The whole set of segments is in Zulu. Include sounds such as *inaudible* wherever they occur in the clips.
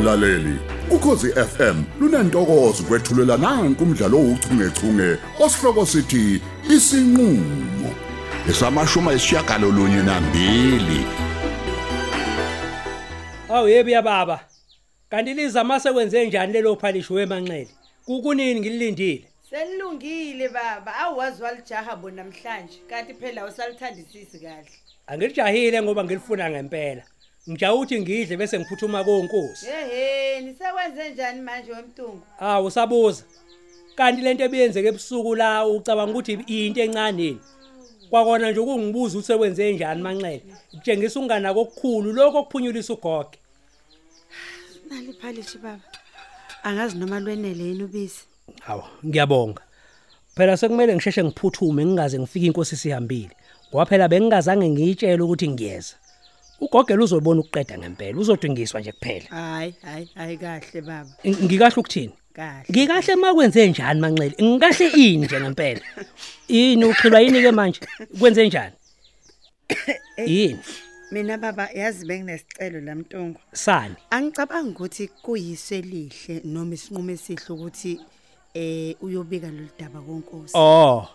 mlaleli ukhosi FM lunantokozo kwethulela nanku umdlalo ouchungechunge osihloko sithi isinqulo esamashuma esishiyagalolunye nambili Awu yebi ya baba. Kanti liza mase kwenze njani lelo phalishi wemanxele? Kukunini ngilindile. Selilungile baba, awazi walijaha bo namhlanje. Kanti phela usalithandisisi kahle. Angijahile ngoba ngilifuna ngempela. Ngija uthi ngidle bese ngiphuthuma konkosi. Ehhe, nisekwenze njani manje wemtungu? Awu usabuza. Kanti lento ebiyenzeke ebusuku la ucabanga ukuthi into encane yini? Kwakona nje ukungibuza ukuthi sekwenze njani manxele. Kutshengisa ungana kokukhulu lokho okuphunyulisa ugoge. Nali phalishi baba. Angazi noma lwenele yini ubisi. Hawu, ngiyabonga. Phela sekumele ngisheshe ngiphuthume ngingaze ngifike inkosi sihambile. Ngoba phela bengingazange ngiyitshele ukuthi ngiyeza. Ugogela uzobona ukuqeda ngempela, uzodingiswa nje kuphela. Hayi, hayi, hayi kahle baba. Ng- Ngikahle ukuthini? Kahle. Ngikahle makwenze njani manxele? Ngikahle ini nje ngempela? Yini uqhilwa yini ke manje? Kwenze njani? Yini? Mina baba yazi benginesicelo lamntungu. Sani? Angicabanga ukuthi kuyise lihle noma isinqumo esihle ukuthi eh uyobika loludaba konkosi. Oh,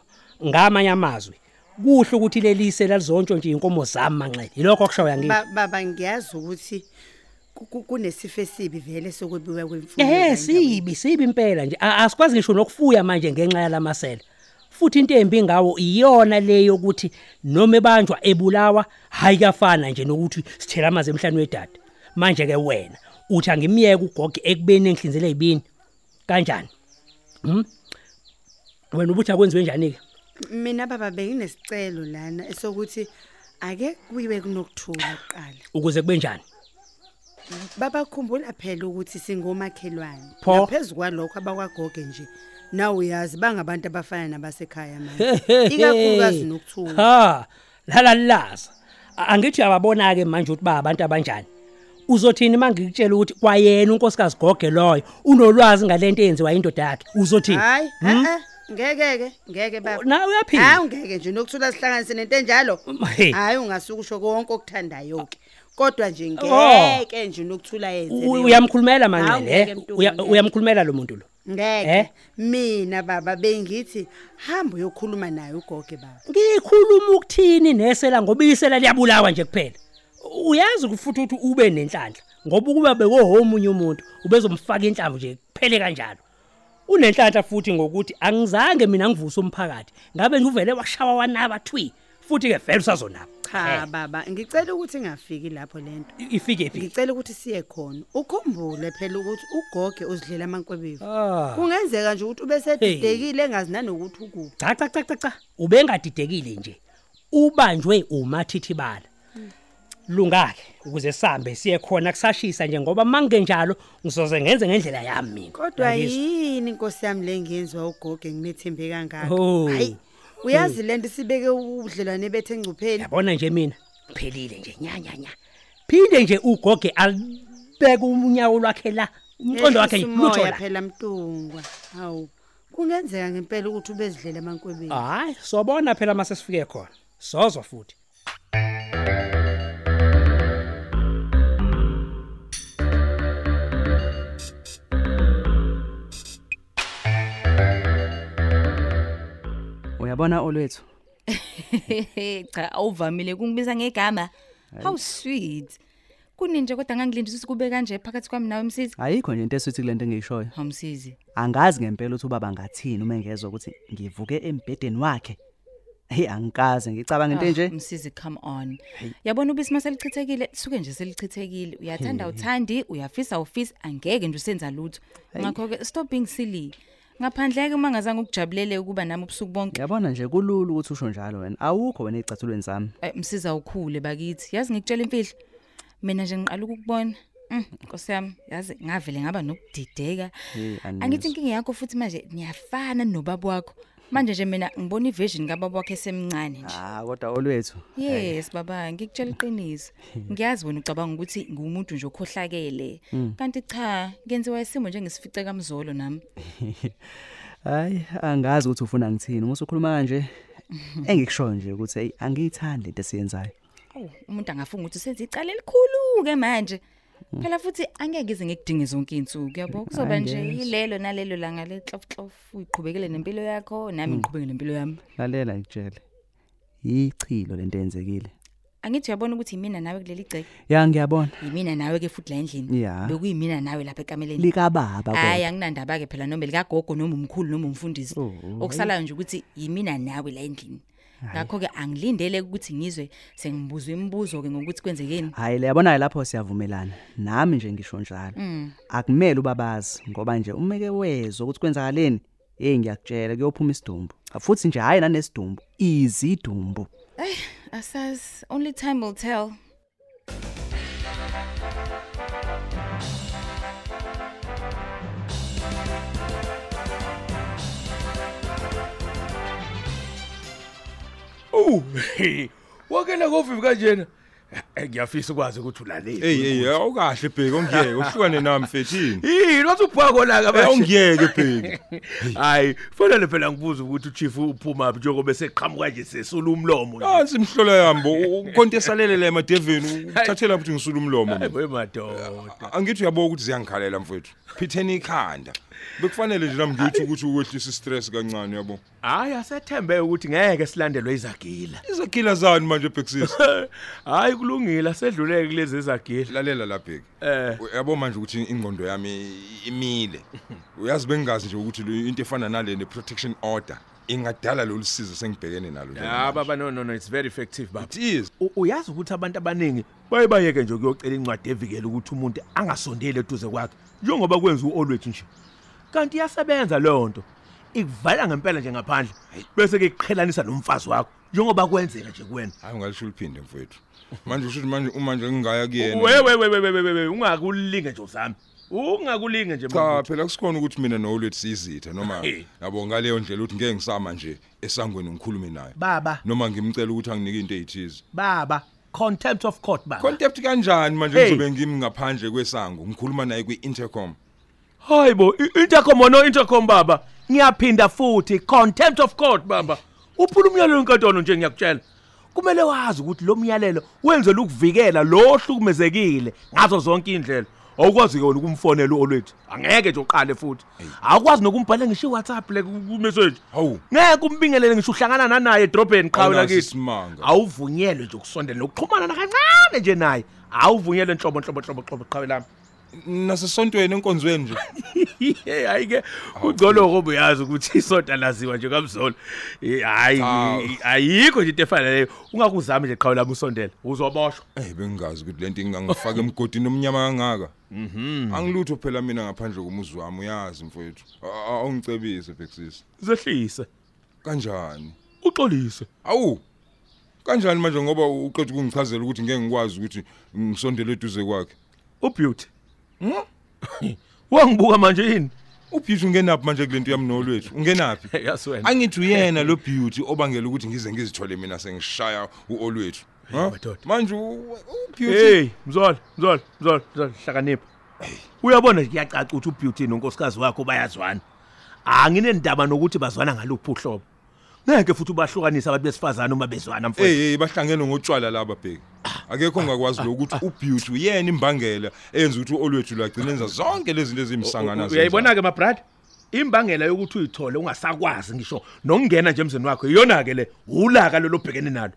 ngamanye amazwi. Kuhle ukuthi lelise lalizontsho nje inkomo zami manxele. Yilokho okushoya ngini. Ba- Baba ngiyazi ukuthi ku- ku- kunesifo esibi vele sokwebiwa kwemfuyo. Eh sibi sibi impela nje. Asikwazi ngisho nokufuya manje ngenxa yalamasela. Futhi into embi ngawo iyona leyo ukuthi noma ebanjwa ebulawa hayi kafana nje nokuthi sithela amazi emhlanje wedada. Manje ke wena uthi angimiyeke ugoge ekubeni engihlinzele izibini kanjani? Hm wena ubuthi akwenziwe njani ke Mina baba benginesicelo lana esokuthi ake kuyiwe kunokuthula kuqala. ukuze kube njani Baba khumbula phela ukuthi singomakhelwane. Pho? Naphezulu kwalokho abakwagoge nje. Nawe uyazi bangabantu abafana nabasekhaya manje. Hehehe. Ikakhulukazi nokuthula. ha lala laza A- angithi uyababona ke manje ukuthi ba abantu abanjani uzothini mangikutshela ukuthi kwayena unkosikazi goge loyo unolwazi ngalento eyenziwa indoda yakhe uzothini Hayi, Hmm? eh ngeke ke, ngeke baba. nawe uyaphila Hayi ungeke nje nokuthula sihlanganise nento enjalo. Hey. Hayi ungasukusho konke okuthandayo ke. Kodwa nje Oh. ngeke nje nokuthula yenze. U- leyo. uyamkhulumela Hawu, manxele ngeke eh Mtungwa, Uya- ngeke. uyamkhulumela lo muntu lo Eh? Ngeke. Mina baba bengithi hamba uyokhuluma naye ugoge baba. ngikhuluma ukuthini nesela ngoba isela liyabulawa nje kuphela uyazi ukufuthi ukuthi ube nenhlanhla ngoba ukuba bekohomunye umuntu ubezomfaka inhlamvu nje kuphele kanjalo unenhlanhla futhi ngokuthi angizange mina ngivuse umphakathi ngabe nje uvele washawa wanaba thwi futhi ke vele usazonaba Cha baba, ngicela ukuthi ngafiki lapho lento. Ifike phi Ngicela ukuthi siye khona. Ukhumbule phela ukuthi ugoge uzidlela amankwebevu. Ah. Kungenzeka nje ukuthi ube sedidekile engazi nanokuthi ukuphi. cha cha cha cha cha ubengadidekile nje ubanjwe umathithibala lungake ukuze sambe siye khona kusashisa nje ngoba mangenjalo ngizoze ngenze ngendlela yami mina Kodwa Yangizwa? yini inkosi yami lengenziwa ugoge nginethembe kangaka. Oh. Hayi. Uyazi lento sibeke ubudlelwane bethe engcupheni. yabona nje mina phelile nje nya nya nya phinde nje ugoge alibeka unyawo lwakhe la umqondo wakhe nje Umoya lutho la phela mtungwa. Hawu. Kungenzeka ngempela ukuthi ubezidlela amankwebevu. hayi sobona phela mase sifike khona sozwa futhi Uyabona olwethu? *laughs* Cha awuvamile kungibiza ngegama. How sweet. Kuninje kodwa ngangilindisa ukuthi kube kanje phakathi kwami nawe msizi? Ayikho nje into esithi kulento engiyishoyo. Hamsizi angazi ngempela ukuthi ubaba ngathini uma engezwe ukuthi ngivuke embedeni wakhe. Hey angikaze ngicabanga into enje? Msizi come on. Yabona ubisi maselichithekile suke nje selichithekile. Uyathanda uthandi uyafisa ufisa angeke nje usenza lutho. Ngakho ke stop being silly. Ngaphandle ke uma ngazange ukujabulele ukuba nami ubusuku bonke. Yabona nje kulula ukuthi usho njalo wena. Awukho wena ezicathulweni zami Eh, msiza ukhule bakithi. Yazi ngikutshela imfihlo. Mina nje ngiqala ukukubona. Mm, Nkosi yami yazi ngavele ngaba nokudideka. Hey, angithi. Anizwa. inkinga yakho futhi manje niyafana nobaba wakho. Manje nje mina ngibona ivision kababa wakhe esemncane nje. Ah kodwa olwethu. Yes baba ngikutshela iqiniso. *laughs* Ngiyazi wena ucabanga ukuthi ngumuntu nje okhohlakele. Kanti cha ngenziwa isimo njengesifice kamzolo nami. *laughs* Hayi angazi ukuthi ufuna ngithini. Ngosukhuluma kanje *laughs* engikushoyo nje ukuthi hey angiyithandi lento esiyenzayo. Oh, umuntu angafunga ukuthi usenze icala elikhulu ke manje. Phela futhi angeke ize ngikudinge zonke insuku yabo kuzoba nje Angeke. ilelo nalelo langa leclof uyiqhubekele nempilo yakho nami ngiqhubeke nempilo yami. Lalela ikutshele ichilo lento eyenzekile. Angithi uyabona ukuthi yimina nawe kuleli gceke ya ngiyabona. Yimina nawe ke futhi la endlini? Ya. bekuyimina nawe lapha ekameleni. Likababa hayi kodwa. anginandaba ke phela noma likagogo noma umkhulu noma umfundisi. Oh, okusalayo nje ukuthi yimina nawe la endlini. Ngakho ke angilindele ukuthi ngizwe sengibuzwa imibuzo ke ngokuthi kwenzekeni. Hayi le yabonayo lapho siyavumelana. Nami nje ngisho njalo. Akumele ubabazi ngoba nje umeke wezwa ukuthi kwenzakaleni. Hey ngiyakutshela kuyophuma isidumbu. Futhi nje hayi nanesidumbu izidumbu. Asazi only time will tell. Oh, *laughs* wakela kovivi kanjena. Eh, Ngiyafisa ukwazi ukuthi ulalele. Hey hey awukahle bheki ongiyeke uhlukane nami mfethini. *laughs* Yini wathi ubhako la Eh ka ongiyeke bheki. *laughs* Hayi, fanele phela ngibuza ukuthi uchief uphuma phi njengoba seqhamuka nje sesula umlomo. nje. Nansi imhlola yambo ukonto esalele la emadeveni uthathela ukuthi ngisula umlomo. Hayi mina. boy madoda. Angithi uyabona ukuthi ziyangikhalela mfethu. Phitheni ikhanda. Bekufanele nje nami ngithi ukuthi ukwehlisa istress kancane yabo. Hayi asethembe ukuthi ngeke silandelwe izagila. Izagila zani manje bhekisisi? *laughs* Hayi kulungile asedluleke kulezi izagila. Lalela la bheki. Eh. Uyabo manje ukuthi ingqondo yami imile. *laughs* Uyazi bengazi nje ukuthi le into efana nale ne protection order ingadala lo lusizo sengibhekene nalo nje. Ya baba no no no it's very effective baba. It is. U- uyazi ukuthi abantu abaningi baye bayeke nje ukuyocela incwadi evikela ukuthi umuntu angasondeli eduze kwakhe njengoba kwenza uolwethu nje kanti iyasebenza leyo nto ikuvala ngempela nje ngaphandle bese ke iqhelanisa nomfazi wakho njengoba kwenzeka nje kuwena Hayi ungalisho liphinde mfethu. Manje usho ukuthi manje uma nje ngingaya kuyena. we we we we we, we, we, we ungakulinge nje usami ungakulinge nje Cha mama. phela kusikhona ukuthi mina noLwethu siyizitha noma Hey. yabo ngaleyo ndlela ukuthi ngeke ngisama nje esangweni ngikhulume naye. baba Noma ngimcela ukuthi anginike into ezithize. baba contempt of court baba Contact kanjani manje Hey. ngizobe ngimi ngaphandle kwesango ngikhuluma naye kwi-intercom. hayibo i- intercom no intercom baba ngiyaphinda futhi contempt of court baba uphula umyalelo wenkantolo nje ngiyakutshela kumele wazi ukuthi lo myalelo wenzela ukuvikela lo ohlukumezekile ngazo zonke indlela awukwazi ke wena ukumfonela olwethu angeke nje uqale futhi. Awukwazi nokumbhala ngisho WhatsApp le ku message Hawu. ngeke umbingelele ngisho uhlangana na naye edrobheni qhawe lakithi awuvunyelwe nje ukusondela nokuxhumana nakancane nje naye. Awuvunyelwe nhlobo nhlobo nhlobo nhlobo qhawe lami. Nasesontweni enkonzweni nje. *laughs* Hey hayi ke ugcolo ngoba uyazi ukuthi isonta laziwa nje kamzolo. Eh, Hayi Awu. ayikho nje into efana leyo. Ungakuzami nje qhawe lami usondela. Uzoboshwa. Eh bengazi ukuthi lento ingangifaka emgodini omnyama kangaka. Mhm. Angilutho phela mina ngaphandle komuzi wami uyazi mfowethu. A- a- Awungicebise bhekisisi. Zehlise. Kanjani? Uxolise. Awu. Kanjani manje ngoba uqeda ukungichazela ukuthi ngeke ngikwazi ukuthi ngisondele eduze kwakhe. Ubeauty. Wangibuka manje yini? Ubeauty ungenaphi manje kulento yami nolwethu? Ungenaphi? Yaswena. Angithi uyena lo beauty obangela ukuthi ngize ngizithole mina sengishaya uolwethu. Ha? madoda. Manje u- ubeauty Hey, mzolo, mzolo, mzolo, mzolo, hlakanipha. Uyabona nje kuyacaca ukuthi ubeauty nonkosikazi wakho bayazwana. Anginendaba nokuthi bazwana ngaluphi uhlobo. Ngeke futhi ubahlukanisa abantu besifazana uma bezwana mfowethu. Hey hey bahlangene ngotshwala laba bheki. Akekho ongakwazi lokuthi ubeauty uyena imbangela eyenza ukuthi uolwethu lagcina enza zonke lezi zinto ezimsangana Uyayibona ke my brother? Imbangela yokuthi uyithole ungasakwazi ngisho nokungena nje emzini wakho iyona ke le ulaka lo lobhekene nalo.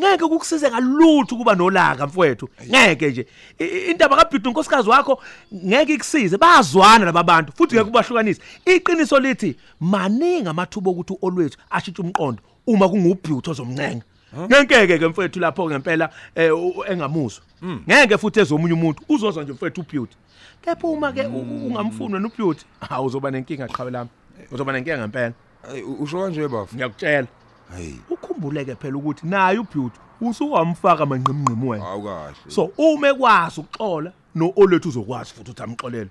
Ngeke kukusize ngalutho kuba nolaka mfowethu. Ngeke nje I- i- indaba kaBhuti unkosikazi wakho ngeke ikusize bazwana laba bantu futhi ngeke kubahlukanise. Iqiniso lithi maningi amathuba okuthi olwethu ashintshe umqondo uma kungubhuti ozomncenga. Ngeke ke mfowethu lapho ngempela eh, u- engamuzwa. Ngeke futhi ezomunye umuntu uzozwa nje mfowethu uBeauty. Kepha uma ke u- u- ungamfuni wena uBeauty, hawu uzoba nenkinga qhawe lami. Uzoba nenkinga ngempela. Hey usho kanje bafu. Ngiyakutshela. Hey Ukhumbuleke phela ukuthi naye uBeauty usukamfaka manqimqimi wena. awu kahle. So uma ekwazi ukuxola no olethu uzokwazi futhi ukuthi amxolele.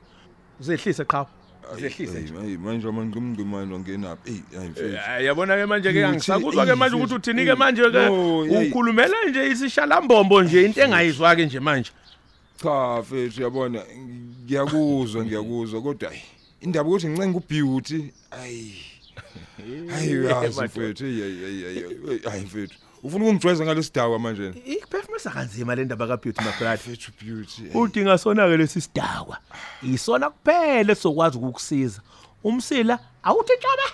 Uzehlise qhawe. Uzehlise Hey, nje. hey manje amangqimqimane ongenaphi? Hey hayi mfethu. Eh, Yabona ke manje ke Beauty, angisakuzwa ke hey, manje ukuthi mfethu, uthini ke hey, manje ke no, hey. ukhulumela nje isishalambombo nje into engayizwa ke nje manje. Cha mfethu yabona ngiyakuzwa ngiyakuzwa kodwa hey, indaba ukuthi ngicenga ubeauty ayi hayi *laughs* uyazi mfethu hey hey hey hayi mfethu ufuna ukungijwayeza ngalesidawa manje Iphefumulisa kanzima le ndaba kaBeauty my brother. mfethu beauty Udinga sona ke lesi sidakwa. Isona kuphela sokwazi ukukusiza. Umsila awuthi tshaba.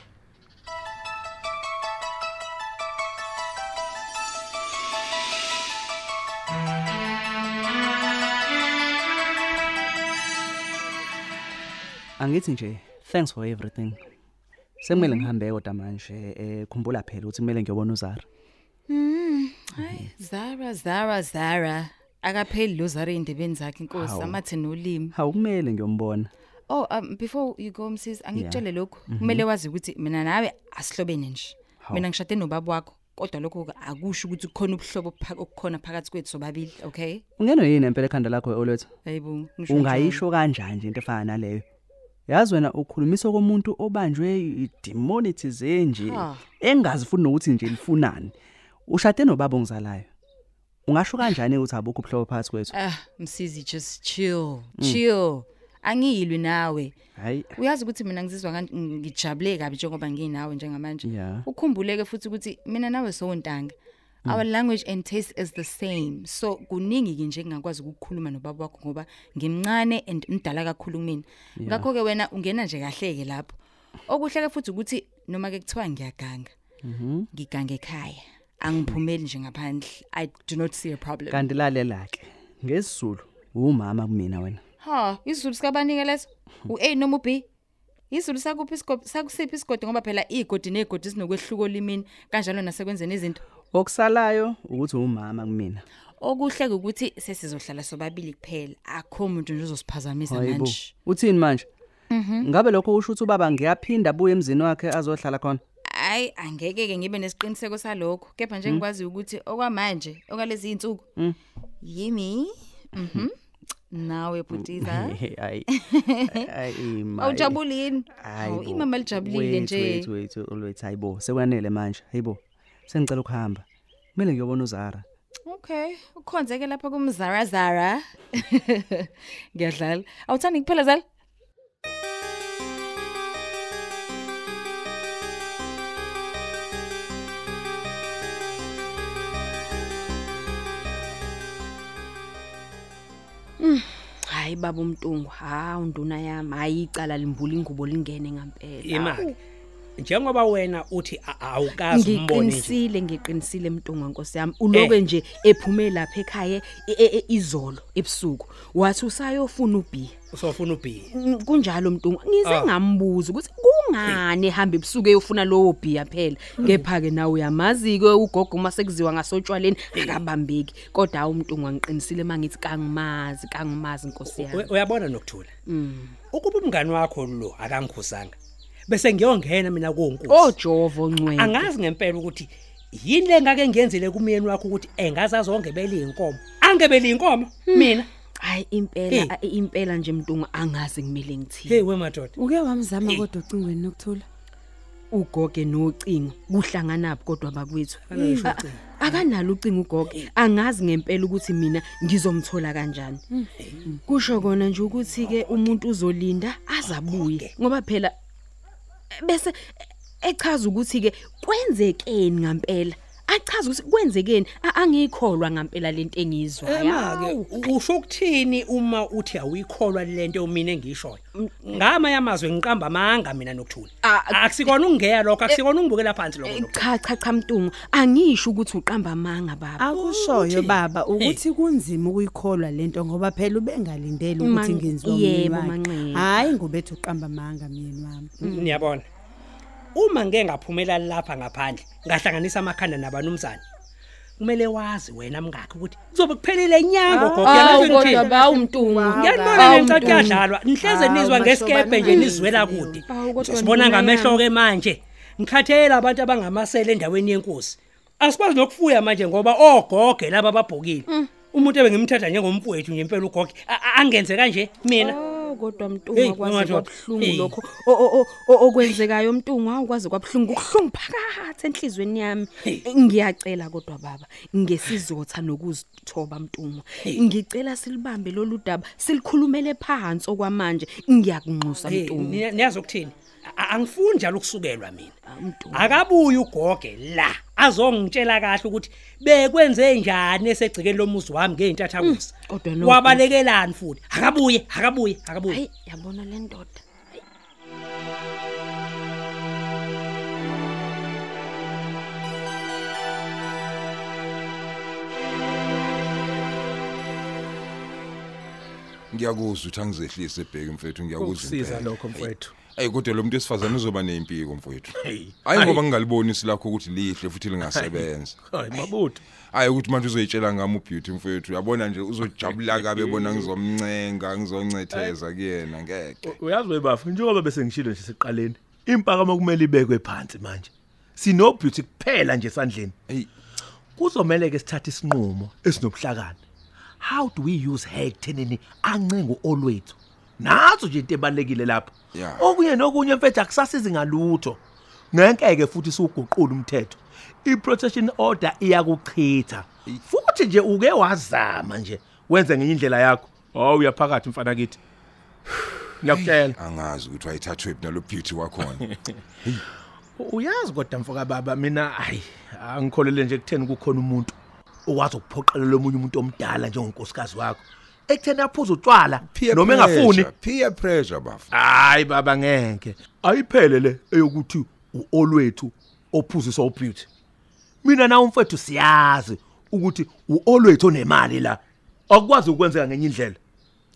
Angithi nje thanks for everything. Sekumele ngihambe kodwa manje eh khumbula phela ukuthi kumele ngiyobona uZara. Hayi Zara Zara Zara akapheli lo Zara indebeni zakhe inkosi Hawu. amathe nolimi. Hawukumele ngiyombona. Oh um before you go msis angikutshele lokho kumele wazi ukuthi mina nawe asihlobene nje. Hawu. Mina ngishade nobaba wakho kodwa lokho ke akusho ukuthi kukhona ubuhlobo phaka- okukhona phakathi kwethu sobabili okay? Ungeno yini empela ekhanda lakho olwethu? Hayibo ngisho Ungayisho kanjani nje into efana naleyo? Yazi wena ukhulumisa komuntu obanjwe idemonetize nje Ha. engazi futhi nokuthi nje lifunani. Ushade nobaba ongizalayo. Ungasho kanjani ukuthi abukho ubhlobo phakathi kwethu? Ah msisi just chill chill. Angiyilwi nawe. Hayi. Uyazi ukuthi mina ngizizwa kanti ngijabule kabi njengoba nginawe njengamanje. Yeah. Ukhumbuleke futhi ukuthi mina nawe sontanga. Our language and taste is the same. So kuningi ke nje ngingakwazi ukukhuluma nobaba wakho ngoba ngimncane and mdala kakhulu kumina. Ngakho ke wena ungena nje kahleke lapho. Okuhle ke futhi ukuthi noma ke kuthiwa ngiyaganga. Ngigange ekhaya. Angiphumeli nje ngaphandle. I do not see a problem. Kanti lalela ke. Ngesizulu umama kumina wena. Ha, isizulu sikabanike leso. U-A noma u-B? Isizulu sakuphi isigodi sakusiphi isigodi ngoba phela igodi negodi sinokwehluko limini kanjalo nasekwenzeni izinto. Okusalayo ukuthi umama kumina. Okuhle ukuthi sesizohlala sobabili kuphela. Akho umuntu nje uzosiphazamisa Hayibo. manje. Uthini manje? Mhm. Ngabe lokho usho ukuthi ubaba ngiyaphinda abuye emzini wakhe azohlala khona? Hayi, angeke ke ngibe nesiqiniseko salokho. Kepha nje ngikwazi ukuthi okwamanje, okwalezi insuku. Yimi. Mhm. Nawe bhutiza. *laughs* Hayi. Hayi ma. Awujabulini? Hayi Awu bo. imama lijabulile Wait, nje. Wait wait always hayibo. Sekwanele manje. Hayibo. Sengicela ukuhamba. Kumele ngiyobona uZara. Okay, ukhonzeke lapha kumzara Zara. *laughs* Ngiyadlala. Awuthandi kuphela Zala? Hayi baba umntungu, ha unduna yami, hayi icala limbula ingubo lingene ngampela. Imali. Njengoba wena uthi awukazi umbone nje. Ngiqinisile ngiqinisile mntunga nkosi yami. Uloke nje ephume lapha ekhaya e- e- e- izolo ebusuku. Wathi usayofuna ubhiya. Usofuna ubhi. Mm, kunjalo mntungu ngize Ah. ngambuza ukuthi kungani ehamba ebusuku eyofuna lowo bhiya phela kepha ke nawe uyamazi ke ugogo uma sekuziwa ngasotshwaleni akabambeki kodwa awu mntungu angiqinisile mangithi kangimazi kangimazi inkosi We- yami Uyabona nokuthula. Ukuba umngani wakho lo akangikhusanga. Bese ngiyongena mina konkuzi. ojovo ncwele Angazi ngempela ukuthi yini le ngake ngiyenzile kumyeni wakho ukuthi engazazi ongebele inkomo. Angebele inkomo mina. hayi impela a- impela nje mntungu angazi kumele ngithini. Hey we madoda. Uke wamzama kodwa ucingweni nokuthula. ugoge nocingo kuhlanganaphi kodwa bakwethu. Akanalo A- ucingo. akanalo ucingo ugoge angazi ngempela ukuthi mina ngizomthola kanjani. Kusho kona nje ukuthi ke umuntu uzolinda azabuye. Ngoba phela bese echaza ukuthi ke kwenzekeni ngempela achaza ukuthi kwenzekeni? A- angikholwa ngempela lento engizwayo Ema-ke usho ukuthini uma uthi awuyikholwa lento yomina engishoyo ngama yamazwe ngiqamba amanga mina nokuthula. Ah, akusikona ungeya lokho akusikona ungibukela phansi lokho Eh, lokho. cha cha cha mntungu angisho ukuthi uqamba amanga baba. Akushoyo Uthi- baba ukuthi kunzima ukuyikholwa lento ngoba phela ubengalindele ukuthi Man- ngenziwa yebo, umyeni wakhe. Manxele. Hayi ngobethu uqamba amanga myeni wami. niyabona. Uma ngeke ngaphumela lapha ngaphandle ngahlanganisa amakhanda nabanumzane kumele wazi wena mngakho ukuthi kuzobe kuphelile inyanga gogo Awu yalazi kodwa ngithini ba umntungu. ngiyanibona Awu, ngencathi Mntungu. kuyadlalwa nihleze Hawu, nizwa ngesikebhe nje bashobana nizwela ngenzi kude Awu, kodwa sibona nduna ngamehlo ke manje ngikhathele abantu abangamasele endaweni yenkosi. Asikwazi nokufuya manje ngoba ogoge laba ababhokile. Umuntu ebengimthatha njengomfowethu nje impela ugoge a- a- angenze kanje mina. Oh. Kodwa Hey, mntungu kwazi madoda. kwabuhlungu Hey. lokho O- o- o- o- okwenzekayo mntungu awukwazi kwabuhlungu kuhlungu phakathi enhlizweni yami Hey. ngiyacela kodwa baba ngesizotha nokuzithoba mntungu ngicela silibambe lolu daba silikhulumele phansi okwamanje ngiyakunxusa Hey, mntungu niya- niyazi ukuthini A- angifuni njalo ukusukelwa mina. Akabuye ugoge la azongitshela kahle ukuthi bekwenze njani esegcikeni lomuzi wami ngeintathakusa kodwa no- wabalekelani futhi. Akabuye akabuye akabuye hayi yabona le ndoda. Ngiyakuzwa uthi angizehlise ebheke mfethu ngiyakuzwa Ukusiza impela. lokho mfowethu. Hey kodwa lo muntu wesifazane uzoba nezimpiko mfowethu. *laughs* Hey. Hayi ngoba ngingalibonisi lakho ukuthi lihle futhi lingasebenza. *laughs* Hayi mabutho. Hayi ukuthi manje uzoyitshela ngami ubeauty mfowethu. Yabona nje uzojabula kabe bona ngizomncenga, ngizoncetheza kuyena ngeke. Uyazi webafu njengoba bese ngishilo nje seqaleni. Impakamo kumele ibekwe phansi manje. Sino beauty kuphela nje esandleni. Hey Kuzomela ke sithathe isinqumo esinobuhlakani. How do we use her ekuthenini ancengo olwethu? Nazo nje into ebalekile lapha. Yeah. Okunye nokunye mfethu akusasizi ngalutho. Ngenkeke futhi suguqula umthetho. I-protection order iyakuchitha. Futhi nje uke wazama nje wenze ngenye indlela yakho. Oh uyaphakathi mfana kithi. Ngiyakutshela. angazi ukuthi wayithathwe nalo beauty wakhona. *laughs* Uyazi kodwa mfoka baba mina hayi angikholele nje kutheni kukhona umuntu okwazi ukuphoqelela omunye umuntu omdala njengonkosikazi wakho. Ekutheni aphuza utshwala noma engafuni. Peer pressure bafu. Hayi baba ngeke. Ayiphele le eyokuthi uolwethu ophuzisa ubeauty. Mina na umfethu siyazi ukuthi uolwethu onemali la. Akwazi ukwenzeka ngenye indlela.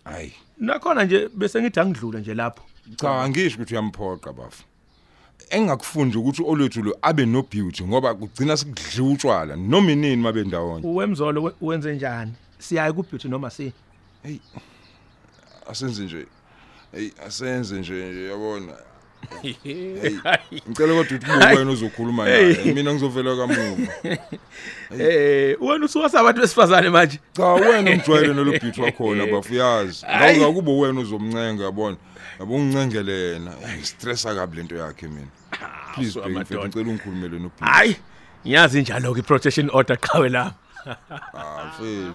Hayi. Nakhona nje bese ngithi angidlule nje lapho. Cha angisho ukuthi uyamphoqa bafu. Engakufuni nje ukuthi olwethu lo abe no beauty ngoba kugcina sikudliwa utshwala noma inini mabe ndawonye. Uwemzolo we- wenze njani? Siyaye ku beauty noma si? Asenze nje. Hey asenze nje yabona. Hey *laughs* ngicela kodwa ukuthi kube wena ozokhuluma naye. Mina ngizovela kamuva. *laughs* Eh, wena usuwasa abantu besifazane manje. Cha wena umjwayele nalo beauty wakhona bafu yazi. *laughs* Hayi. Ngawuza kube wena uzomncenga yabona. Yabo ungincengelena. Stressa kabi lento yakhe mina. Please so bheki mfethu amadoda. ngicela ungikhulumele no beauty. Hayi, ngiyazi njalo ke protection order qhawe la. Ah mfethu.